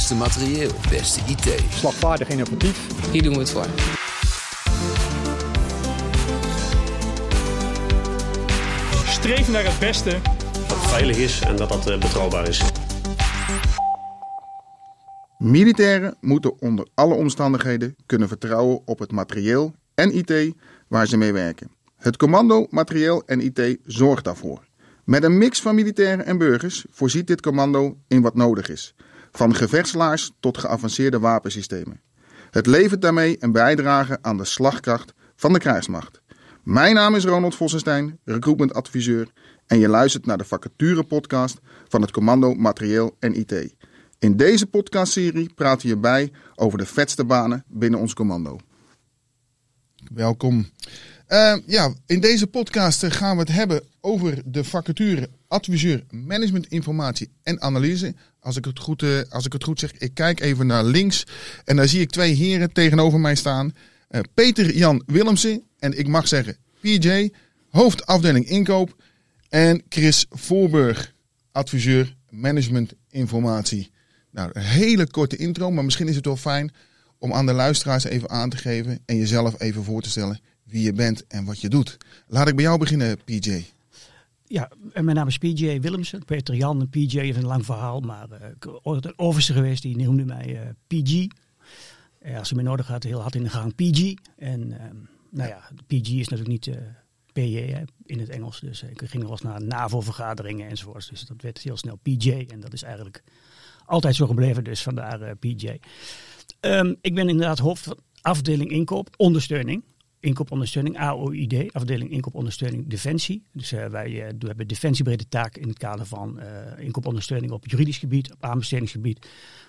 Beste materieel, beste IT. Slagvaardig innovatief. Hier doen we het voor. Streef naar het beste. Dat het veilig is en dat dat eh, betrouwbaar is. Militairen moeten onder alle omstandigheden kunnen vertrouwen op het materieel en IT waar ze mee werken. Het commando materieel en IT zorgt daarvoor. Met een mix van militairen en burgers voorziet dit commando in wat nodig is. Van gevechtslaars tot geavanceerde wapensystemen. Het levert daarmee een bijdrage aan de slagkracht van de krijgsmacht. Mijn naam is Ronald Vossenstein, recruitment adviseur en je luistert naar de vacature podcast van het commando materieel en IT. In deze podcastserie praten we bij over de vetste banen binnen ons commando. Welkom. Uh, ja, in deze podcast gaan we het hebben over de vacature adviseur management informatie en analyse. Als ik het goed, uh, als ik het goed zeg, ik kijk even naar links en daar zie ik twee heren tegenover mij staan. Uh, Peter Jan Willemsen en ik mag zeggen PJ, hoofdafdeling inkoop. En Chris Voorburg, adviseur management informatie. Nou, een hele korte intro, maar misschien is het wel fijn om aan de luisteraars even aan te geven en jezelf even voor te stellen wie je bent en wat je doet. Laat ik bij jou beginnen, PJ. Ja, mijn naam is PJ Willemsen. Peter Jan, PJ is een lang verhaal, maar uh, ooit een overste geweest, die noemde mij uh, PG. Uh, als ze me nodig had, heel hard in de gang PG. En nou ja, PG is natuurlijk niet PJ in het Engels, dus ik ging nog eens naar NAVO-vergaderingen enzovoorts. Dus dat werd heel snel PJ en dat is eigenlijk altijd zo gebleven, dus vandaar PJ. Um, ik ben inderdaad hoofd van afdeling inkoop, ondersteuning inkoopondersteuning, AOID, afdeling inkoopondersteuning Defensie. Dus uh, wij uh, hebben defensiebrede taak in het kader van uh, inkoopondersteuning op juridisch gebied, op aanbestedingsgebied,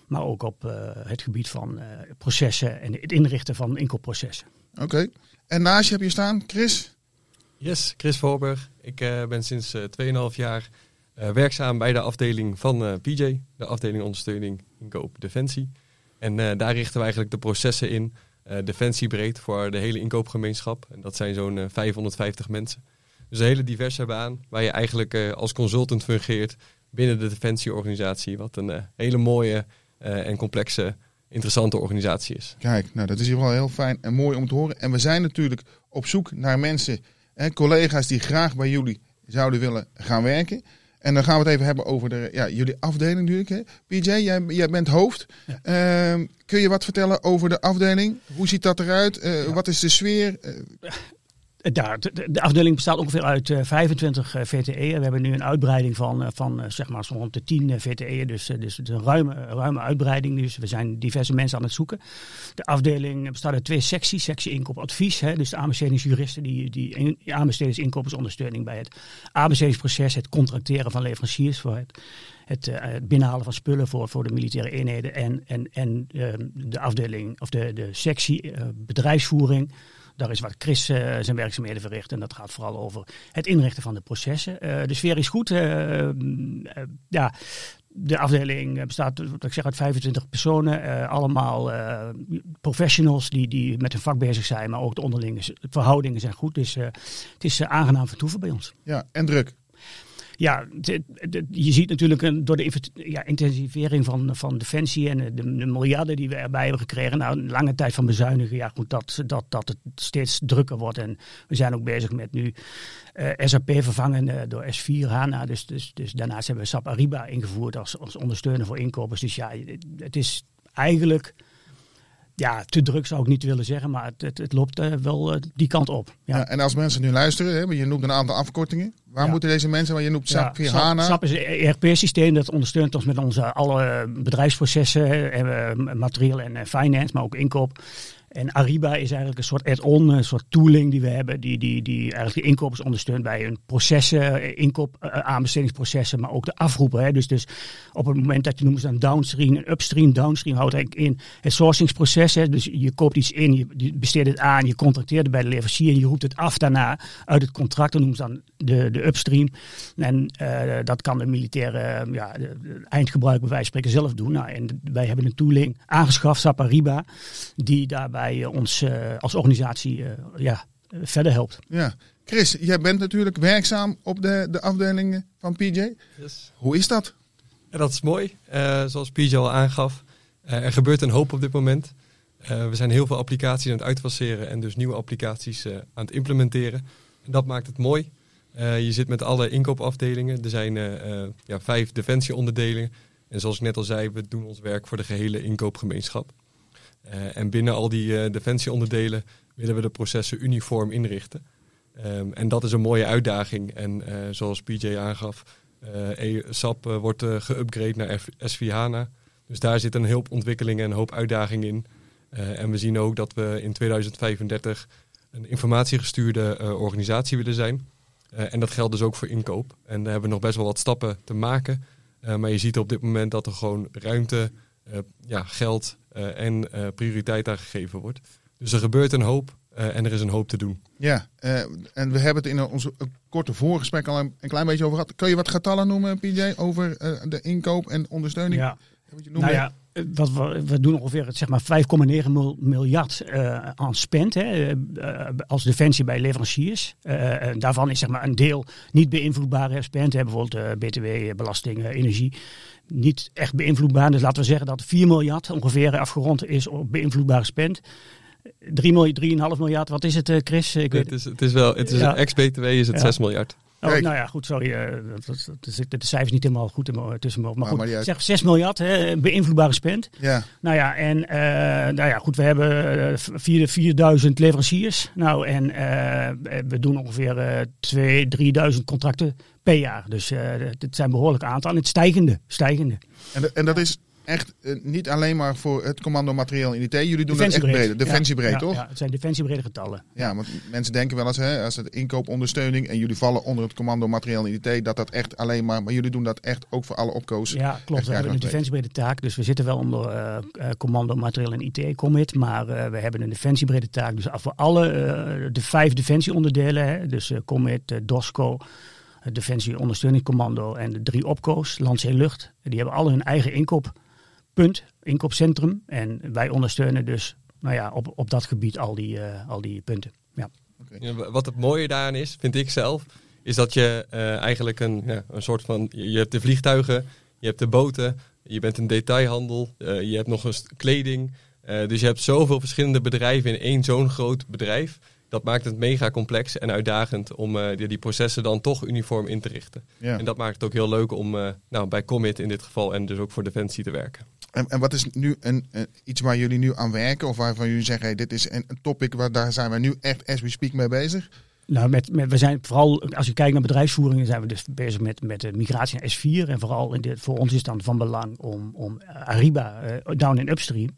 maar ook op het gebied van processen en het inrichten van inkoopprocessen. Oké. Okay. En naast je heb je staan, Chris? Yes, Chris Voorburg. Ik ben sinds 2,5 jaar werkzaam bij de afdeling van PJ, de afdeling ondersteuning inkoop Defensie. En daar richten we eigenlijk de processen in defensiebreed voor de hele inkoopgemeenschap. En dat zijn zo'n uh, 550 mensen. Dus een hele diverse baan waar je eigenlijk uh, als consultant fungeert binnen de defensieorganisatie. Wat een hele mooie en complexe, interessante organisatie is. Kijk, nou dat is hier wel heel fijn en mooi om te horen. En we zijn natuurlijk op zoek naar mensen, hè, collega's die graag bij jullie zouden willen gaan werken. En dan gaan we het even hebben over de, ja, jullie afdeling natuurlijk. Hè. PJ, jij, jij bent hoofd. Ja. Uh, kun je wat vertellen over de afdeling? Hoe ziet dat eruit? Uh, ja. Wat is de sfeer? Uh, daar, de, de, afdeling bestaat ongeveer uit uh, 25 uh, VTE'en. We hebben nu een uitbreiding van, van zeg maar zo rond de 10 VTE'en. Dus, dus een ruime, ruime uitbreiding. Dus we zijn diverse mensen aan het zoeken. De afdeling bestaat uit twee secties. Sectie inkoopadvies. Hè, dus de aanbestedingsjuristen die, die aanbestedingsinkoopsondersteuning bij het aanbestedingsproces. Het contracteren van leveranciers voor het het, binnenhalen van spullen voor, voor de militaire eenheden en, en, en uh, de afdeling of de, de sectie bedrijfsvoering. Daar is waar Chris uh, zijn werkzaamheden verricht. En dat gaat vooral over het inrichten van de processen. Uh, de sfeer is goed. Uh, ja, de afdeling bestaat, wat ik zeg, uit 25 personen. allemaal professionals die, die met hun vak bezig zijn. Maar ook de onderlinge verhoudingen zijn goed. Dus het is aangenaam vertoeven bij ons. Ja, en druk ja, je ziet natuurlijk een, door de ja, intensivering van, van defensie en de, de, miljarden die we erbij hebben gekregen. Nou, een lange tijd van bezuinigen. Ja, goed, dat, dat, dat het steeds drukker wordt. En we zijn ook bezig met nu uh, SAP vervangen uh, door S4 HANA. Dus, dus, dus daarnaast hebben we SAP Ariba ingevoerd als, als ondersteuner voor inkopers. Dus ja, het is eigenlijk ja, te druk zou ik niet willen zeggen, maar het, het, het loopt uh, wel uh, die kant op. Ja. ja. en als mensen nu luisteren, hè, je noemt een aantal afkortingen. Waar ja. moeten deze mensen, waar je noemt SAP ja, HANA? SAP is een ERP-systeem dat ondersteunt ons met onze alle bedrijfsprocessen, materieel en finance, maar ook inkoop. En Ariba is eigenlijk een soort add-on, een soort tooling die we hebben, die, die, die eigenlijk de inkopers ondersteunt bij hun processen, inkoop, uh, aanbestedingsprocessen, maar ook de afroepen. Hè. Dus, dus op het moment dat je noemt een downstream, een upstream, downstream houdt eigenlijk in het sourcingsproces. Hè. Dus je koopt iets in, je, besteedt het aan, je contracteert het bij de leverancier en je roept het af daarna uit het contract. Dat noemen ze dan de, de upstream. En dat kan de militaire ja, eindgebruiker bij wijze van spreken zelf doen. Nou, en wij hebben een tooling aangeschaft, SAP Ariba, die daarbij bij ons uh, als organisatie uh, ja, verder helpt. Ja. Chris, jij bent natuurlijk werkzaam op de, de afdelingen van PJ. Yes. Hoe is dat? Ja, dat is mooi. Uh, zoals PJ al aangaf, Uh, er gebeurt een hoop op dit moment. Uh, we zijn heel veel applicaties aan het uitfaseren en dus nieuwe applicaties uh, aan het implementeren. En dat maakt het mooi. je zit met alle inkoopafdelingen. Er zijn ja, vijf defensieonderdelen. En zoals ik net al zei, we doen ons werk voor de gehele inkoopgemeenschap. En binnen al die defensieonderdelen willen we de processen uniform inrichten. Um, en dat is een mooie uitdaging. En zoals PJ aangaf, e SAP wordt geüpgrade naar S4 HANA. Dus daar zit een hoop ontwikkelingen en een hoop uitdagingen in. En we zien ook dat we in 2035 een informatiegestuurde uh, organisatie willen zijn. En dat geldt dus ook voor inkoop. En daar hebben we nog best wel wat stappen te maken. maar je ziet op dit moment dat er gewoon ruimte, ja, geld en prioriteit aan gegeven wordt. Dus er gebeurt een hoop en er is een hoop te doen. Ja, en we hebben het in onze korte voorgesprek al een, een, klein beetje over gehad. Kun je wat getallen noemen, PJ, over de inkoop en ondersteuning? Ja. Nou ja, wat we, we doen ongeveer zeg maar 5,9 miljard uh, aan spend hè, uh, als defensie bij leveranciers. Uh, daarvan is zeg maar een deel niet beïnvloedbare spend, hè, bijvoorbeeld btw, belasting, energie. Niet echt beïnvloedbaar. Dus laten we zeggen dat 4 miljard ongeveer afgerond is op beïnvloedbare spend. 3 miljard, 3,5 miljard, wat is het Chris? Ik het, is, het is wel, het is ja. ex-BTW is het ja. 6 miljard. Oh, nou ja, goed, sorry. Uh, dat, dat, de cijfers niet helemaal goed in, tussen me. Maar goed, maar zeg 6 miljard, hè, beïnvloedbare spend. Ja. Nou ja, en uh, nou ja, goed, we hebben 4, 4000 leveranciers. Nou, en uh, we doen ongeveer 2, 3000 contracten per jaar. Dus het zijn behoorlijk aantal. En het stijgende, stijgende. En, en dat is echt uh, niet alleen maar voor het commando materieel in IT. Jullie doen het echt breder. Defensiebreed, ja, toch? Ja, het zijn defensiebrede getallen. Ja, want mensen denken wel eens, hè, als het inkoopondersteuning en jullie vallen onder het commando materieel in IT, dat dat echt alleen maar, maar jullie doen dat echt ook voor alle opkoos. Ja, klopt. We hebben een defensiebrede taak, dus we zitten wel onder uh, commando materieel en IT commit, maar uh, we hebben een defensiebrede taak. Dus voor alle de vijf defensieonderdelen, hè, dus commit, DOSCO, het Defensie Ondersteuningscommando en de drie opkoos, Landzee Lucht, die hebben alle hun eigen inkoop punt, inkoopcentrum. En wij ondersteunen dus nou ja, op, op dat gebied al die, uh, al die punten. Ja. Okay. Ja, wat het mooie daaraan is, vind ik zelf, is dat je uh, eigenlijk een, ja, een soort van. Je hebt de vliegtuigen, je hebt de boten, je bent een detailhandel, uh, je hebt nog eens kleding. dus je hebt zoveel verschillende bedrijven in één zo'n groot bedrijf. Dat maakt het mega complex en uitdagend om die, die, processen dan toch uniform in te richten. Ja. En dat maakt het ook heel leuk om nou, bij Commit in dit geval en dus ook voor Defensie te werken. En, wat is nu een, iets waar jullie nu aan werken? Of waarvan jullie zeggen, dit is een, topic waar daar zijn we nu echt as we speak mee bezig? Nou, met, we zijn vooral, als je kijkt naar bedrijfsvoeringen, zijn we dus bezig met, met de migratie naar S4. En vooral in dit, voor ons is het dan van belang om, om Ariba uh, down en upstream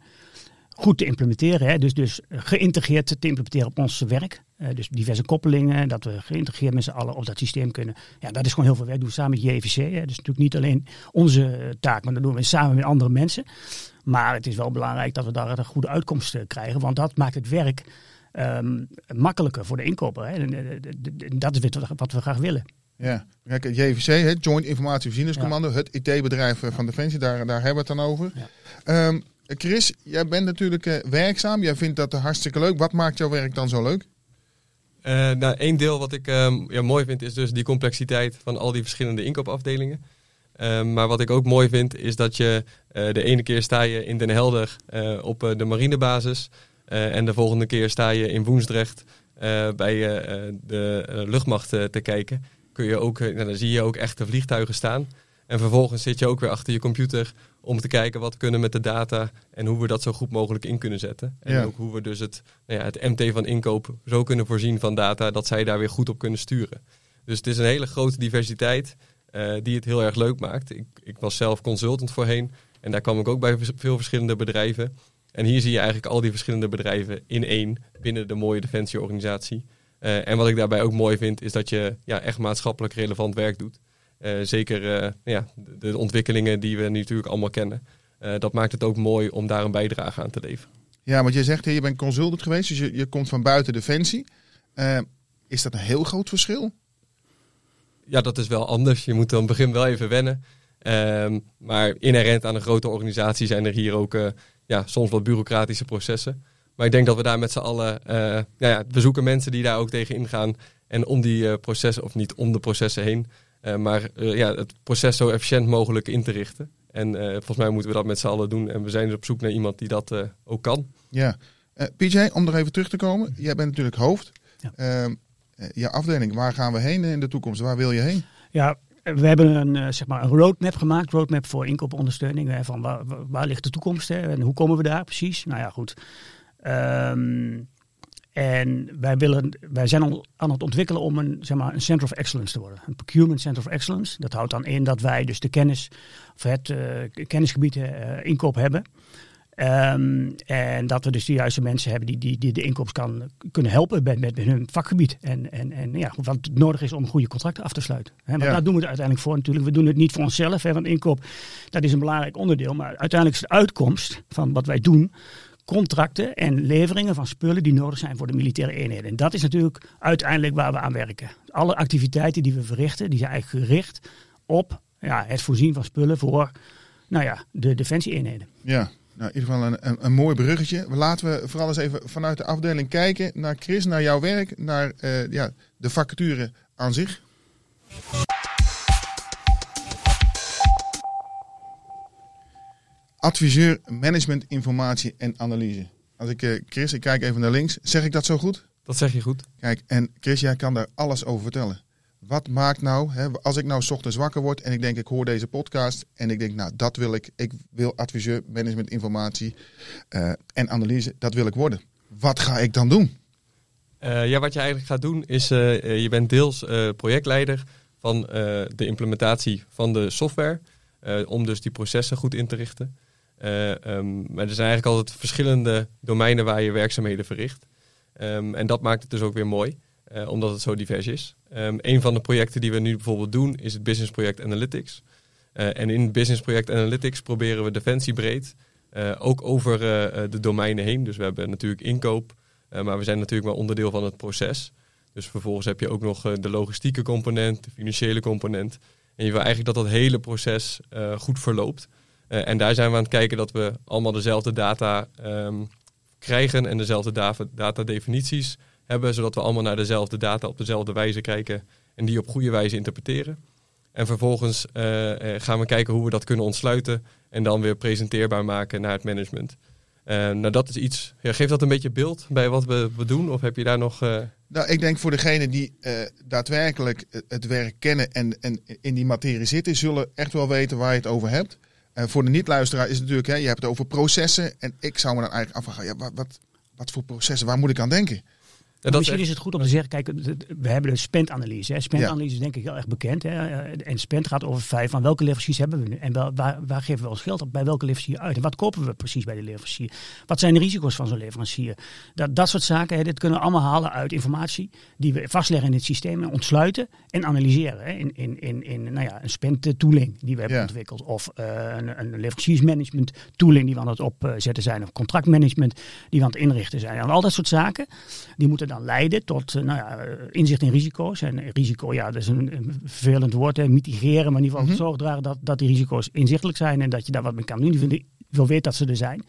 goed te implementeren. Hè? Dus, dus geïntegreerd te implementeren op ons werk. Uh, dus diverse koppelingen, dat we geïntegreerd met z'n allen op dat systeem kunnen. Ja, dat is gewoon heel veel werk. doen we samen met JVC. Hè? Dus natuurlijk niet alleen onze taak, maar dat doen we samen met andere mensen. Maar het is wel belangrijk dat we daar een goede uitkomst krijgen. Want dat maakt het werk um, makkelijker voor de inkoper. Hè? En, dat is wat we graag willen. Ja, kijk, JVC, het Joint Informatievoorzieningscommando, ja. het IT-bedrijf van Defensie, daar, daar hebben we het dan over. Ja. Um, Chris, jij bent natuurlijk werkzaam. Jij vindt dat hartstikke leuk. Wat maakt jouw werk dan zo leuk? Uh, nou, één deel wat ik um, ja, mooi vind is dus die complexiteit van al die verschillende inkoopafdelingen. Um, maar wat ik ook mooi vind is dat je uh, de ene keer sta je in Den Helder op de marinebasis. en de volgende keer sta je in Woensdrecht bij de luchtmacht te kijken. Kun je ook, nou, dan zie je ook echte vliegtuigen staan. En vervolgens zit je ook weer achter je computer om te kijken wat we kunnen met de data en hoe we dat zo goed mogelijk in kunnen zetten. En ja. ook hoe we dus het, nou ja, het MT van inkoop zo kunnen voorzien van data dat zij daar weer goed op kunnen sturen. Dus het is een hele grote diversiteit uh, die het heel erg leuk maakt. Ik, ik, was zelf consultant voorheen en daar kwam ik ook bij veel verschillende bedrijven. En hier zie je eigenlijk al die verschillende bedrijven in één binnen de mooie defensieorganisatie. Uh, en wat ik daarbij ook mooi vind, is dat je ja, echt maatschappelijk relevant werk doet. Uh, zeker uh, ja, de ontwikkelingen die we natuurlijk allemaal kennen. Uh, dat maakt het ook mooi om daar een bijdrage aan te leveren. Ja, want je zegt, je bent consultant geweest, dus je, je komt van buiten Defensie. is dat een heel groot verschil? Ja, dat is wel anders. Je moet dan begin wel even wennen. Ehm, maar inherent aan een grote organisatie zijn er hier ook ja, soms wat bureaucratische processen. Maar ik denk dat we daar met z'n allen, nou ja, we zoeken mensen die daar ook tegen ingaan. En om die processen, of niet om de processen heen, uh, maar uh, ja, het proces zo efficiënt mogelijk in te richten. En eh, volgens mij moeten we dat met z'n allen doen. En we zijn dus op zoek naar iemand die dat eh, ook kan. Ja. Eh, PJ, om nog even terug te komen. Jij bent natuurlijk hoofd. Ja. Ehm, eh, je afdeling, waar gaan we heen in de toekomst? Waar wil je heen? Ja, we hebben een, eh, zeg maar een roadmap gemaakt, roadmap voor inkoopondersteuning. Hè, van waar, waar- waar ligt de toekomst hè, en hoe komen we daar precies? Nou ja, goed. Ehm, en wij, willen, wij zijn al aan het ontwikkelen om een, zeg maar, een Center of Excellence te worden. Een Procurement Center of Excellence. Dat houdt dan in dat wij dus de kennis, of het eh, kennisgebied eh, inkoop hebben. Ehm, en dat we dus de juiste mensen hebben die, die, die de inkoops kan, kunnen helpen met, met, hun vakgebied. En, en, en ja, wat nodig is om goede contracten af te sluiten. Hè, want Ja. daar doen we het uiteindelijk voor natuurlijk. We doen het niet voor onszelf, hè, want inkoop dat is een belangrijk onderdeel. Maar uiteindelijk is de uitkomst van wat wij doen contracten en leveringen van spullen die nodig zijn voor de militaire eenheden. En dat is natuurlijk uiteindelijk waar we aan werken. Alle activiteiten die we verrichten, die zijn eigenlijk gericht op ja, het voorzien van spullen voor nou ja, de defensie-eenheden. Ja, nou, in ieder geval een, een, mooi bruggetje. Laten we vooral eens even vanuit de afdeling kijken naar Chris, naar jouw werk, naar eh, ja, de vacature aan zich. Adviseur management, informatie en analyse. Als ik, eh, Chris, ik kijk even naar links. Zeg ik dat zo goed? Dat zeg je goed. Kijk, en Chris, jij kan daar alles over vertellen. Wat maakt nou, hè, als ik nou ochtends wakker word en ik denk ik hoor deze podcast en ik denk nou dat wil ik, ik wil adviseur management informatie eh, en analyse, dat wil ik worden. Wat ga ik dan doen? Eh, ja, wat je eigenlijk gaat doen is, je bent deels projectleider van de implementatie van de software. om dus die processen goed in te richten. Eh, ehm, maar er zijn eigenlijk altijd verschillende domeinen waar je werkzaamheden verricht. Ehm, en dat maakt het dus ook weer mooi, eh, omdat het zo divers is. Ehm, een van de projecten die we nu bijvoorbeeld doen is het Business Project Analytics. Eh, en in Business Project Analytics proberen we defensiebreed eh, ook over de domeinen heen. Dus we hebben natuurlijk inkoop, maar we zijn natuurlijk maar onderdeel van het proces. Dus vervolgens heb je ook nog de logistieke component, de financiële component. En je wil eigenlijk dat dat hele proces goed verloopt. Eh, en daar zijn we aan het kijken dat we allemaal dezelfde data ehm, krijgen en dezelfde data, datadefinities hebben, zodat we allemaal naar dezelfde data op dezelfde wijze kijken en die op goede wijze interpreteren. En vervolgens eh, eh, gaan we kijken hoe we dat kunnen ontsluiten en dan weer presenteerbaar maken naar het management. Nou, dat is iets. Ja, geeft dat een beetje beeld bij wat we, we doen? Of heb je daar nog. Nou, ik denk voor degenen die daadwerkelijk het- het werk kennen en, en in die materie zitten, zullen echt wel weten waar je het over hebt. En voor de niet-luisteraar is natuurlijk, hè, je hebt het over processen. En ik zou me dan eigenlijk afvragen, ja, wat, wat voor processen, waar moet ik aan denken? Dat is Misschien echt- is het goed om te zeggen, kijk, we hebben de spendanalyse. hè. Spendanalyse is denk ik heel erg bekend. Hè. Eh, En spend gaat over vijf van welke leveranciers hebben we nu? En wel, waar, waar geven we ons geld op? Bij welke leverancier uit? En wat kopen we precies bij de leverancier? Wat zijn de risico's van zo'n leverancier? Dat, dat soort zaken, hè, dit kunnen we allemaal halen uit informatie die we vastleggen in het systeem en ontsluiten en analyseren. Hè. In, in, in, in nou ja, een spend tooling die we hebben Ja. ontwikkeld. Of eh, een, een leveranciersmanagement tooling die we aan het opzetten zijn. Of contractmanagement die we aan het inrichten zijn. En al dat soort zaken, die moeten dan leiden tot eh, nou ja, eh, inzicht in risico's. En risico, ja, dat is een, een vervelend woord, hè, mitigeren. Maar in ieder geval zorg dragen dat, dat die risico's inzichtelijk zijn en dat je daar wat mee kan doen. Ik wil weten dat ze er zijn.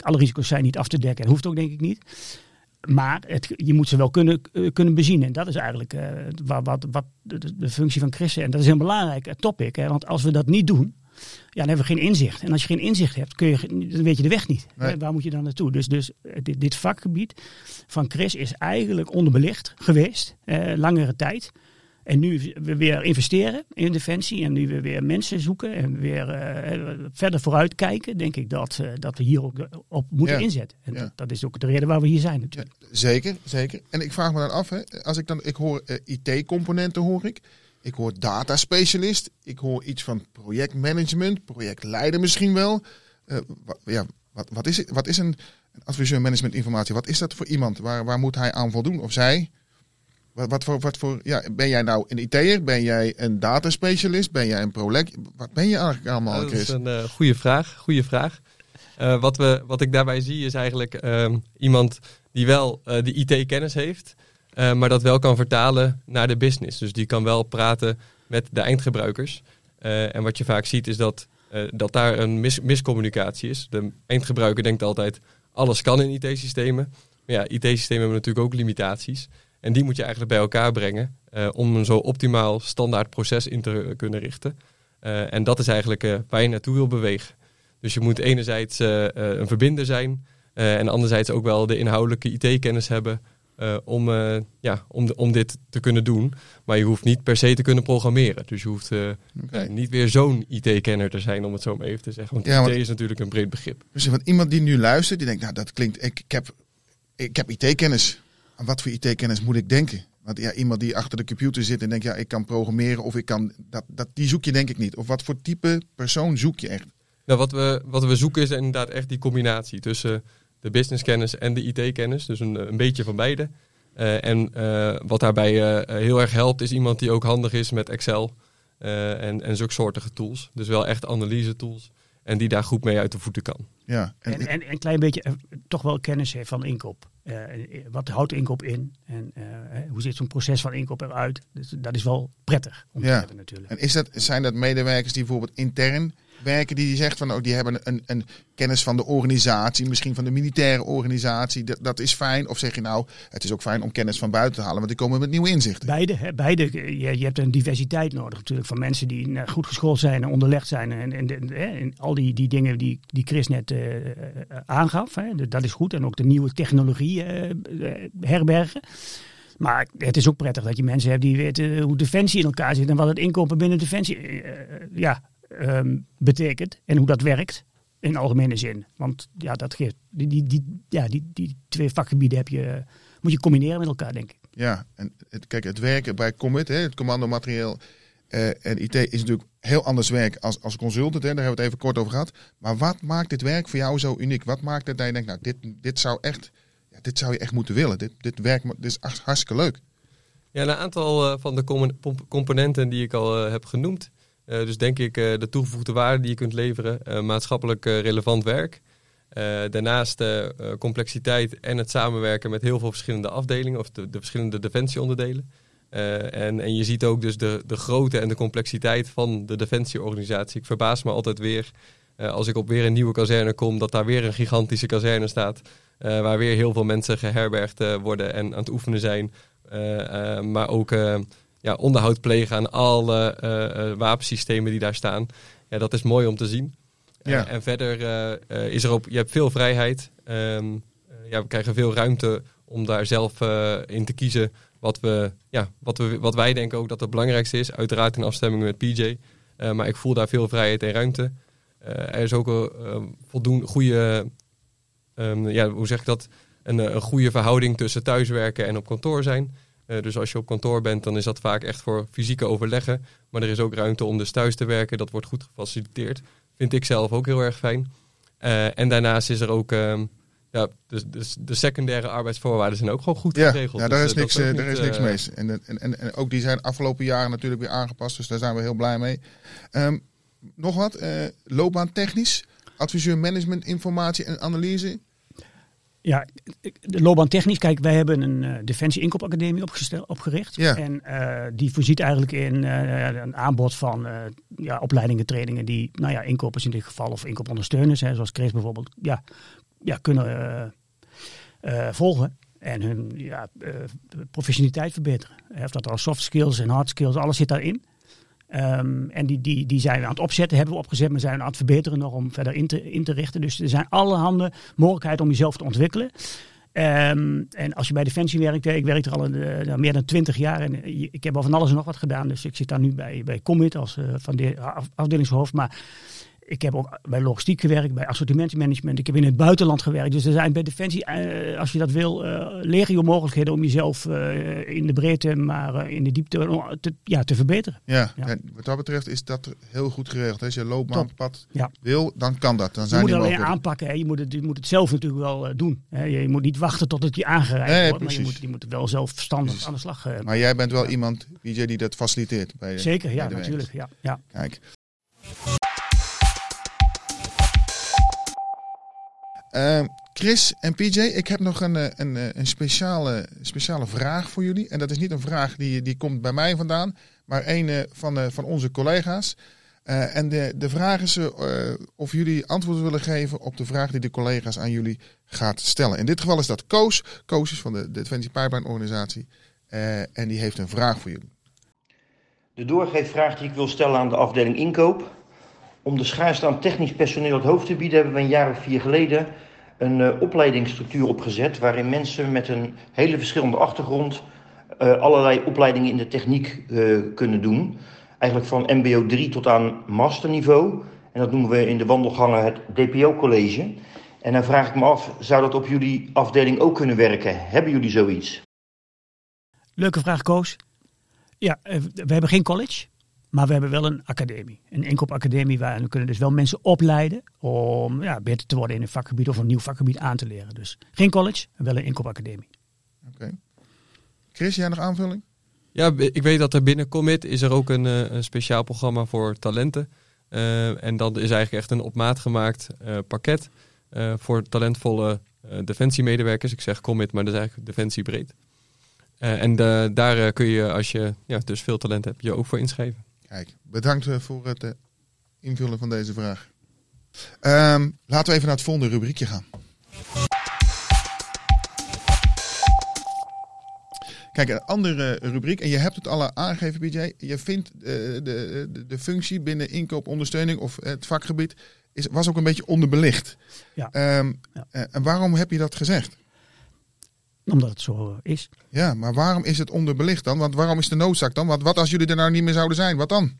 Alle risico's zijn niet af te dekken en hoeft ook denk ik niet. Maar het, je moet ze wel kunnen, eh, kunnen bezien. En dat is eigenlijk wat, wat, wat de, functie van Chris is. En dat is een belangrijk topic. Hè? Want als we dat niet doen, ja, dan hebben we geen inzicht. En als je geen inzicht hebt, kun je, dan weet je de weg niet. Nee. Waar moet je dan naartoe? Dus, dus eh, dit, dit vakgebied van Chris is eigenlijk onderbelicht geweest, eh, langere tijd. En nu we weer investeren in defensie en nu we weer mensen zoeken en weer eh, verder vooruit kijken, denk ik dat, dat we hier ook op moeten Ja. inzetten. En Ja. dat, dat is ook de reden waar we hier zijn natuurlijk. Zeker, zeker. En ik vraag me dan af, hè, als ik dan, ik hoor IT-componenten hoor ik. Ik hoor data specialist. Ik hoor iets van projectmanagement, projectleider misschien wel. Eh, ja, wat, wat is, wat is een, adviseur management informatie? Wat is dat voor iemand? Waar, waar moet hij aan voldoen? Of zij? Wat, wat voor, wat voor, ja, ben jij nou een IT'er? Ben jij een data specialist? Ben jij een prolect? Wat ben je eigenlijk allemaal, dat is Chris? een eh, goede vraag. Goede vraag. Eh, wat, we, wat ik daarbij zie is eigenlijk ehm, iemand die wel de IT-kennis heeft, eh, maar dat wel kan vertalen naar de business. Dus die kan wel praten met de eindgebruikers. Eh, en wat je vaak ziet is dat, eh, dat daar een mis- miscommunicatie is. De eindgebruiker denkt altijd, alles kan in IT-systemen. Maar ja, IT-systemen hebben natuurlijk ook limitaties. En die moet je eigenlijk bij elkaar brengen om een zo optimaal standaard proces in te kunnen richten. En dat is eigenlijk waar je naartoe wil bewegen. Dus je moet enerzijds een verbinder zijn en anderzijds ook wel de inhoudelijke IT-kennis hebben eh, om, eh, ja, om, de- om dit te kunnen doen. Maar je hoeft niet per se te kunnen programmeren. Dus je hoeft eh, niet weer zo'n IT-kenner te zijn, om het zo maar even te zeggen. Want Ja, IT is natuurlijk een breed begrip. Dus want iemand die nu luistert, die denkt, nou dat klinkt, ik, ik heb, ik heb IT-kennis. Aan wat voor IT-kennis moet ik denken? Want ja, iemand die achter de computer zit en denkt, ja, ik kan programmeren of ik kan, dat, dat, die zoek je denk ik niet. Of wat voor type persoon zoek je echt? Nou, wat, we, wat we zoeken is inderdaad echt die combinatie tussen de businesskennis en de IT-kennis. Dus een, een beetje van beide. Eh, en eh, wat daarbij eh, heel erg helpt, is iemand die ook handig is met Excel eh, en, en zulke soortige tools. Dus wel echt analyse tools. En die daar goed mee uit de voeten kan. Ja, en, En, en een klein beetje toch wel kennis heeft van inkoop. Wat houdt inkoop in? En eh, hoe ziet zo'n proces van inkoop eruit? Dus dat is wel prettig om te Ja. hebben natuurlijk. en is dat, zijn dat medewerkers die bijvoorbeeld intern werken, die zegt van, oh, die hebben een, een kennis van de organisatie, misschien van de militaire organisatie, dat, dat is fijn? Of zeg je nou, het is ook fijn om kennis van buiten te halen, want die komen met nieuwe inzichten? Beide, hè, beide. Je, je hebt een diversiteit nodig natuurlijk van mensen die eh, goed geschoold zijn en onderlegd zijn. En, en, en, en al die, die dingen die, die Chris net eh, eh, aangaf, hè, dat- is goed. En ook de nieuwe technologie eh, eh, herbergen. Maar het is ook prettig dat je mensen hebt die weten hoe defensie in elkaar zit en wat het inkopen binnen defensie eh, eh, ja, ehm, betekent en hoe dat werkt. In algemene zin. Want ja, dat geeft, die, die, die, ja, die, die twee vakgebieden heb je, moet je combineren met elkaar, denk ik. Ja, en het, kijk, het werken bij Commit, hè, het commando materieel eh, en IT is natuurlijk heel anders werk als, als consultant. Hè, daar hebben we het even kort over gehad. Maar wat maakt dit werk voor jou zo uniek? Wat maakt het dat je denkt, nou, dit, dit zou echt, ja, dit zou je echt moeten willen. Dit, dit werk dit is hartstikke leuk. Ja, een aantal eh, van de componenten die ik al eh, heb genoemd. Eh, dus denk ik eh, de toegevoegde waarde die je kunt leveren, eh, maatschappelijk relevant werk. Daarnaast complexiteit en het samenwerken met heel veel verschillende afdelingen of de, de verschillende defensieonderdelen. Eh, en, en je ziet ook dus de, de grootte en de complexiteit van de defensieorganisatie. Ik verbaas me altijd weer als ik op weer een nieuwe kazerne kom, dat daar weer een gigantische kazerne staat. waar weer heel veel mensen geherbergd eh, worden en aan het oefenen zijn. Maar ook ja, onderhoud plegen aan alle eh, eh, wapensystemen die daar staan. Ja, dat is mooi om te zien. Eh, Ja. en verder is er ook, je hebt veel vrijheid. Ehm, eh, ja, we krijgen veel ruimte om daar zelf in te kiezen wat, we, ja, wat, we, wat wij denken ook dat het belangrijkste is. Uiteraard in afstemming met PJ. Maar ik voel daar veel vrijheid en ruimte. Er is ook een eh, voldoende goede, ehm, ja, hoe zeg ik dat? Een, een goede verhouding tussen thuiswerken en op kantoor zijn. Eh, dus als je op kantoor bent, dan is dat vaak echt voor fysieke overleggen. Maar er is ook ruimte om dus thuis te werken. Dat wordt goed gefaciliteerd. Vind ik zelf ook heel erg fijn. Eh, en daarnaast is er ook, ehm, ja, de, de, de secundaire arbeidsvoorwaarden zijn ook gewoon goed Ja, geregeld. ja Dus, daar is eh, niks, eh, daar is niks eh, mee. En, en, en, en ook die zijn afgelopen jaren natuurlijk weer aangepast. Dus daar zijn we heel blij mee. Ehm, nog wat? eh loopbaantechnisch? Adviseur management, informatie en analyse? Ja, de loopbaan technisch. Kijk, wij hebben een eh, Defensie Inkoopacademie opgericht. Ja. En eh, die voorziet eigenlijk in eh, een aanbod van ja, opleidingen, trainingen die, nou ja, inkopers in dit geval of inkoopondersteuners, hè, zoals Chris bijvoorbeeld, ja, ja, kunnen volgen. En hun ja, professionaliteit verbeteren. Of dat al soft skills en hard skills, alles zit daarin. Ehm, en die, die, die zijn we aan het opzetten, hebben we opgezet, maar zijn we aan het verbeteren nog om verder in te, in te richten. Dus er zijn allerhande mogelijkheden om jezelf te ontwikkelen. Ehm, en als je bij Defensie werkt, ik werk er al eh, nou, meer dan twintig jaar en eh, ik heb al van alles en nog wat gedaan. Dus ik zit daar nu bij, bij Commit als eh, van de af- afdelingshoofd. Maar ik heb ook bij logistiek gewerkt, bij assortimentsmanagement. Ik heb in het buitenland gewerkt. Dus er zijn bij Defensie, eh, als je dat wil, eh legio mogelijkheden om jezelf eh, in de breedte, maar in de diepte te, ja, te verbeteren. Ja, Ja. en wat dat betreft is dat heel goed geregeld. Als je loopbaanpad Ja. wil, dan kan dat. Dan Je zijn moet die het alleen aanpakken. Hè. Je, moet het, je moet het zelf natuurlijk wel doen. Hè. Je moet niet wachten tot het je aangereikt Nee, wordt. Maar je moet, je moet wel zelf verstandig Precies. aan de slag. Maar jij bent wel iemand, die dat faciliteert. Bij de, Zeker, bij ja, natuurlijk. Ja, ja. Kijk. Ehm, Chris en PJ, ik heb nog een, eh, een, eh, een speciale, speciale vraag voor jullie. En dat is niet een vraag die, die komt bij mij vandaan, maar een eh, van, van onze collega's. En de, de vraag is of jullie antwoord willen geven op de vraag die de collega's aan jullie gaat stellen. In dit geval is dat Koos. Koos is van de Defensie Pipeline Organisatie. En die heeft een vraag voor jullie. De doorgeefvraag die ik wil stellen aan de afdeling inkoop. Om de schaarste aan technisch personeel het hoofd te bieden, hebben we een jaar of vier geleden een uh, opleidingsstructuur opgezet. Waarin mensen met een hele verschillende achtergrond uh, allerlei opleidingen in de techniek uh, kunnen doen. Eigenlijk van MBO 3 tot aan masterniveau. En dat noemen we in de wandelgangen het DPO-college. En dan vraag ik me af, zou dat op jullie afdeling ook kunnen werken? Hebben jullie zoiets? Leuke vraag, Koos. Ja, we hebben geen college. Maar we hebben wel een academie, een inkoopacademie waar we kunnen dus wel mensen opleiden om ja, beter te worden in een vakgebied of een nieuw vakgebied aan te leren. Dus geen college, wel een inkoopacademie. Oké. Okay. Chris, jij nog aanvulling? Ja, ik weet dat er binnen Commit is er ook een, een speciaal programma voor talenten. Uh, en dat is eigenlijk echt een op maat gemaakt uh, pakket uh, voor talentvolle defensiemedewerkers. Ik zeg Commit, maar dat is eigenlijk defensiebreed. en daar kun je, als je ja, dus veel talent hebt, je ook voor inschrijven. Kijk, bedankt voor het invullen van deze vraag. Um, laten we even naar het volgende rubriekje gaan. Kijk, een andere rubriek, en je hebt het al aangegeven, BJ. Je vindt uh, de, de, de functie binnen inkoopondersteuning of het vakgebied is, was ook een beetje onderbelicht. Ja. Um, ja. Uh, en waarom heb je dat gezegd? Omdat het zo is. Ja, maar waarom is het onderbelicht dan? Want waarom is de noodzaak dan? Want wat als jullie er nou niet meer zouden zijn? Wat dan?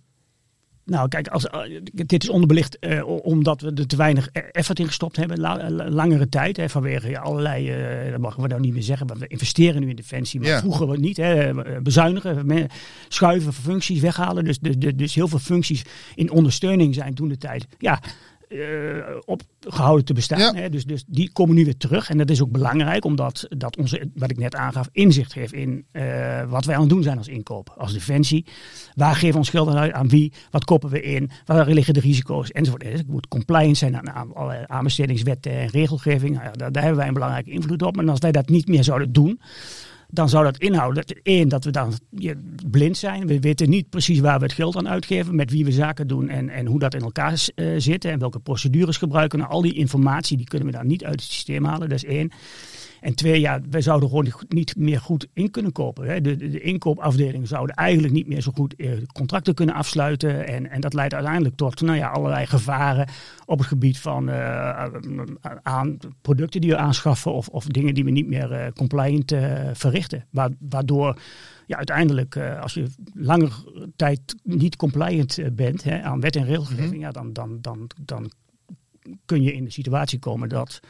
Nou, kijk, als, uh, dit is onderbelicht uh, omdat we er te weinig effort in gestopt hebben. La, langere tijd. Hè, vanwege allerlei, uh, dat mogen we nou niet meer zeggen. Maar we investeren nu in defensie. Maar ja. vroeger niet. Hè, bezuinigen, schuiven, functies weghalen. Dus, dus, dus heel veel functies in ondersteuning zijn toen de tijd. Ja, uh, opgehouden te bestaan. Ja. Hè? Dus, dus die komen nu weer terug. En dat is ook belangrijk, omdat dat onze, wat ik net aangaf, inzicht geeft in uh, wat wij aan het doen zijn als inkoop, als defensie. Waar geven we ons geld uit aan wie? Wat koppen we in? Waar liggen de risico's? Enzovoort. Het moet compliant zijn aan, aan allerlei aanbestedingswetten en regelgeving. Nou ja, daar, daar hebben wij een belangrijke invloed op. En als wij dat niet meer zouden doen dan zou dat inhouden, dat, één, dat we dan blind zijn. We weten niet precies waar we het geld aan uitgeven, met wie we zaken doen en, en hoe dat in elkaar uh, zit en welke procedures gebruiken. Nou, al die informatie die kunnen we dan niet uit het systeem halen, dat is één. En twee, ja, wij zouden gewoon niet meer goed in kunnen kopen. Hè. De, de, de inkoopafdeling zouden eigenlijk niet meer zo goed eh, contracten kunnen afsluiten. En, en dat leidt uiteindelijk tot nou ja, allerlei gevaren op het gebied van uh, aan producten die we aanschaffen of, of dingen die we niet meer uh, compliant verrichten. Waardoor ja, uiteindelijk, als je langer tijd niet compliant bent hè, aan wet en regelgeving, mm -hmm. ja, dan, dan, dan, dan kun je in de situatie komen dat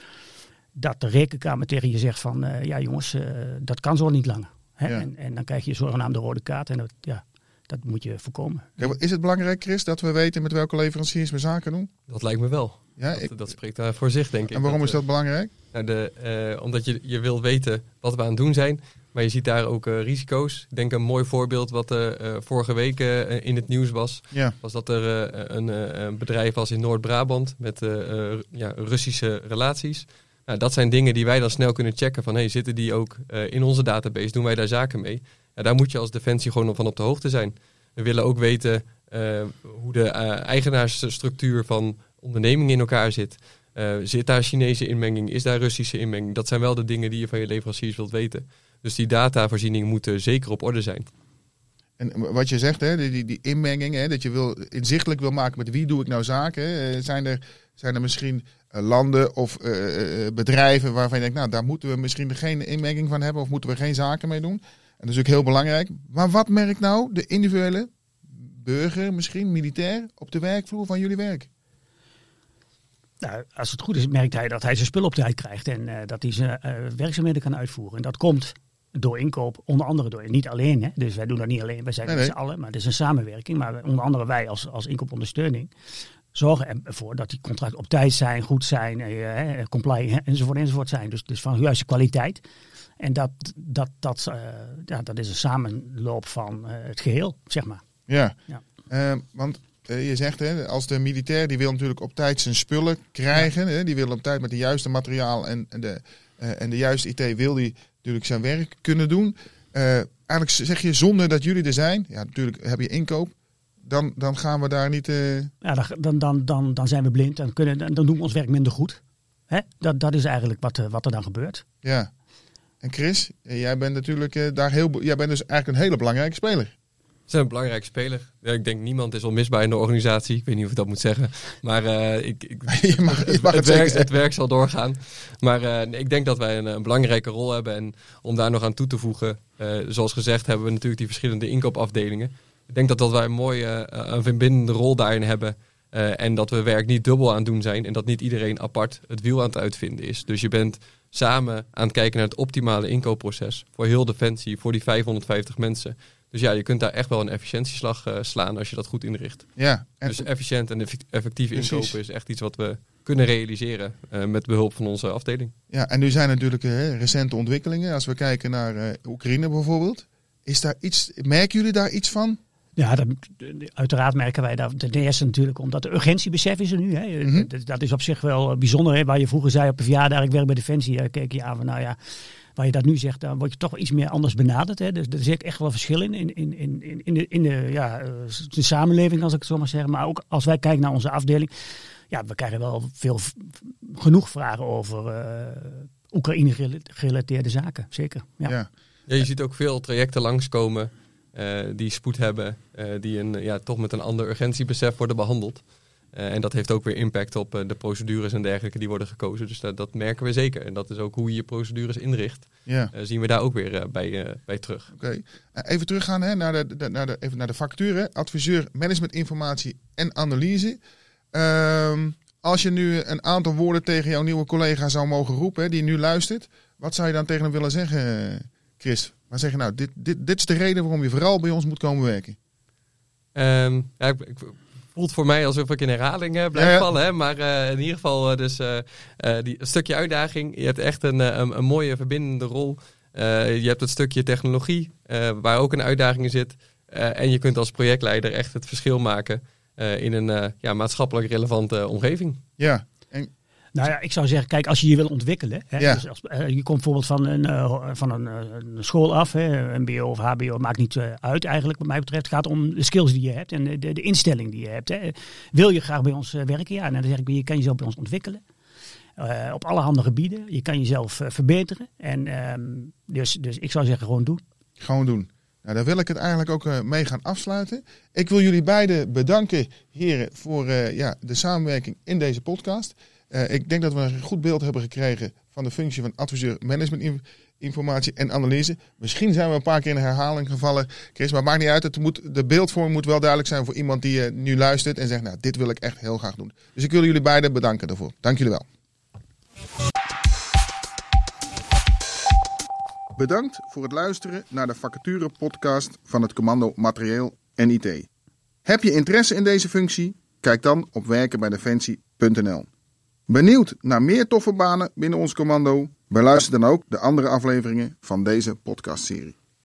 dat de rekenkamer tegen je zegt van uh, ja jongens, uh, dat kan zo niet langer. Hè? Ja. En, en, dan krijg je zogenaamde rode kaart en dat, ja, dat moet je voorkomen. Ja, is het belangrijk, Chris, dat we weten met welke leveranciers we zaken doen? Dat lijkt me wel. Ja, dat, ik, dat spreekt daar voor zich, denk ik. En waarom dat, is dat belangrijk? Nou, de, uh, omdat je, je wil weten wat we aan het doen zijn. Maar je ziet daar ook uh, risico's. Ik denk een mooi voorbeeld wat uh, vorige week in het nieuws was. Ja. Was dat er een, een, bedrijf was in Noord-Brabant met ja, Russische relaties. Nou, dat zijn dingen die wij dan snel kunnen checken van hey, zitten die ook uh, in onze database, doen wij daar zaken mee? Ja, daar moet je als defensie gewoon van op de hoogte zijn. We willen ook weten uh, hoe de uh, eigenaarsstructuur van ondernemingen in elkaar zit. zit daar Chinese inmenging? Is daar Russische inmenging? Dat zijn wel de dingen die je van je leveranciers wilt weten. Dus die datavoorzieningen moeten zeker op orde zijn. En wat je zegt, hè, die, die inmenging, hè, dat je wil, inzichtelijk wil maken met wie doe ik nou zaken. zijn, er, zijn er misschien landen of uh, bedrijven waarvan je denkt, nou daar moeten we misschien geen inmenging van hebben of moeten we geen zaken mee doen. En dat is ook heel belangrijk. Maar wat merkt nou de individuele burger, misschien militair, op de werkvloer van jullie werk? Nou, als het goed is, merkt hij dat hij zijn spul op tijd krijgt en uh, dat hij zijn uh, werkzaamheden kan uitvoeren. En dat komt door inkoop, onder andere door, niet alleen. Hè? Dus wij doen dat niet alleen, wij zijn nee, met z'n allen, maar het is een samenwerking. Maar onder andere wij als, als inkoopondersteuning zorgen ervoor dat die contracten op tijd zijn, goed zijn, eh, compliant enzovoort enzovoort zijn. Dus, dus van juiste kwaliteit. En dat, dat, dat, uh, ja, dat is een samenloop van uh, het geheel, zeg maar. Ja, ja. Uh, want je zegt, hè, als de militair, die wil natuurlijk op tijd zijn spullen krijgen. Ja. Hè, die wil op tijd met de juiste materiaal en, en, de, en de juiste IT wil die natuurlijk zijn werk kunnen doen. eigenlijk zeg je, zonder dat jullie er zijn, ja natuurlijk heb je inkoop, dan, dan gaan we daar niet. Uh... Ja, dan, dan, dan, dan zijn we blind. Dan, kunnen, dan doen we ons werk minder goed. Hè? Dat, dat is eigenlijk wat, wat er dan gebeurt. Ja. En Chris, jij bent natuurlijk uh, daar heel. Jij bent dus eigenlijk een hele belangrijke speler. Ze zijn een belangrijke speler. Ja, ik denk niemand is onmisbaar in de organisatie. Ik weet niet of ik dat moet zeggen. Maar uh, ik, ik, je mag, je mag het, het, werk, het werk zal doorgaan. Maar uh, ik denk dat wij een, een, belangrijke rol hebben. En om daar nog aan toe te voegen, uh, zoals gezegd hebben we natuurlijk die verschillende inkoopafdelingen. Ik denk dat, dat wij een mooie, een verbindende rol daarin hebben. en dat we werk niet dubbel aan het doen zijn. En dat niet iedereen apart het wiel aan het uitvinden is. Dus je bent samen aan het kijken naar het optimale inkoopproces. Voor heel Defensie, voor die 550 mensen. Dus ja, je kunt daar echt wel een efficiëntieslag uh, slaan als je dat goed inricht. Ja, en dus efficiënt en effectief Precies. inkopen is echt iets wat we kunnen realiseren uh, met behulp van onze afdeling. Ja, en nu zijn natuurlijk recente ontwikkelingen. Als we kijken naar Oekraïne bijvoorbeeld. Is daar iets, merken jullie daar iets van? Ja, dat, uiteraard merken wij dat. Ten eerste natuurlijk omdat de urgentiebesef is er nu. Hè. Mm -hmm. dat, dat, is op zich wel bijzonder. Hè. Waar je vroeger zei op een verjaardag, ik werk bij Defensie. Dan keek je aan van, nou ja, waar je dat nu zegt, dan word je toch iets meer anders benaderd. Hè. Dus er zit echt wel verschil in, in, in, in, in, de, in de, ja, de samenleving, als ik het zo maar zeg. Maar ook als wij kijken naar onze afdeling. Ja, we krijgen wel veel, genoeg vragen over uh, Oekraïne-gerelateerde zaken. Zeker. Ja. Ja. ja. je ziet ook veel trajecten langskomen die spoed hebben. Uh, die een, ja, toch met een ander urgentiebesef worden behandeld. Uh, en dat heeft ook weer impact op de procedures en dergelijke die worden gekozen. Dus dat, dat, merken we zeker. En dat is ook hoe je je procedures inricht. Ja. Zien we daar ook weer bij, bij terug. Oké. Okay. even teruggaan hè, naar, de, de, naar, de, even naar de facturen. Adviseur management informatie en analyse. Ehm, als je nu een aantal woorden tegen jouw nieuwe collega zou mogen roepen, die nu luistert. Wat zou je dan tegen hem willen zeggen, Chris? Maar zeg je nou, dit, dit, dit is de reden waarom je vooral bij ons moet komen werken. Um, ja, ik, ik voelt voor mij alsof ik in herhaling uh, blijf ja, ja. vallen. Hè? Maar uh, in ieder geval, uh, dus die, stukje uitdaging. Je hebt echt een, een, een mooie verbindende rol. je hebt het stukje technologie, waar ook een uitdaging in zit. en je kunt als projectleider echt het verschil maken in een ja, maatschappelijk relevante omgeving. Ja, en nou ja, ik zou zeggen, kijk, als je je wil ontwikkelen. Hè, ja. dus als, uh, je komt bijvoorbeeld van een, uh, van een, uh, een, school af, hè, MBO of HBO, maakt niet uit eigenlijk wat mij betreft. Het gaat om de skills die je hebt en de, de, de instelling die je hebt. Hè. Wil je graag bij ons werken? Ja, nou, dan zeg ik, je kan jezelf bij ons ontwikkelen. op allerhande gebieden. Je kan jezelf verbeteren. En, ehm, dus, dus ik zou zeggen, gewoon doen. Gewoon doen. Nou, daar wil ik het eigenlijk ook mee gaan afsluiten. Ik wil jullie beiden bedanken, heren, voor ja, de samenwerking in deze podcast. Uh, ik denk dat we een goed beeld hebben gekregen van de functie van adviseur management informatie en analyse. Misschien zijn we een paar keer in herhaling gevallen, Chris, maar maakt niet uit. Het moet, de beeldvorming moet wel duidelijk zijn voor iemand die uh, nu luistert en zegt, nou, dit wil ik echt heel graag doen. Dus ik wil jullie beiden bedanken daarvoor. Dank jullie wel. Bedankt voor het luisteren naar de vacature podcast van het commando Materieel en IT. Heb je interesse in deze functie? Kijk dan op werkenbijdefensie.nl. Benieuwd naar meer toffe banen binnen ons commando? Beluister dan ook de andere afleveringen van deze podcastserie.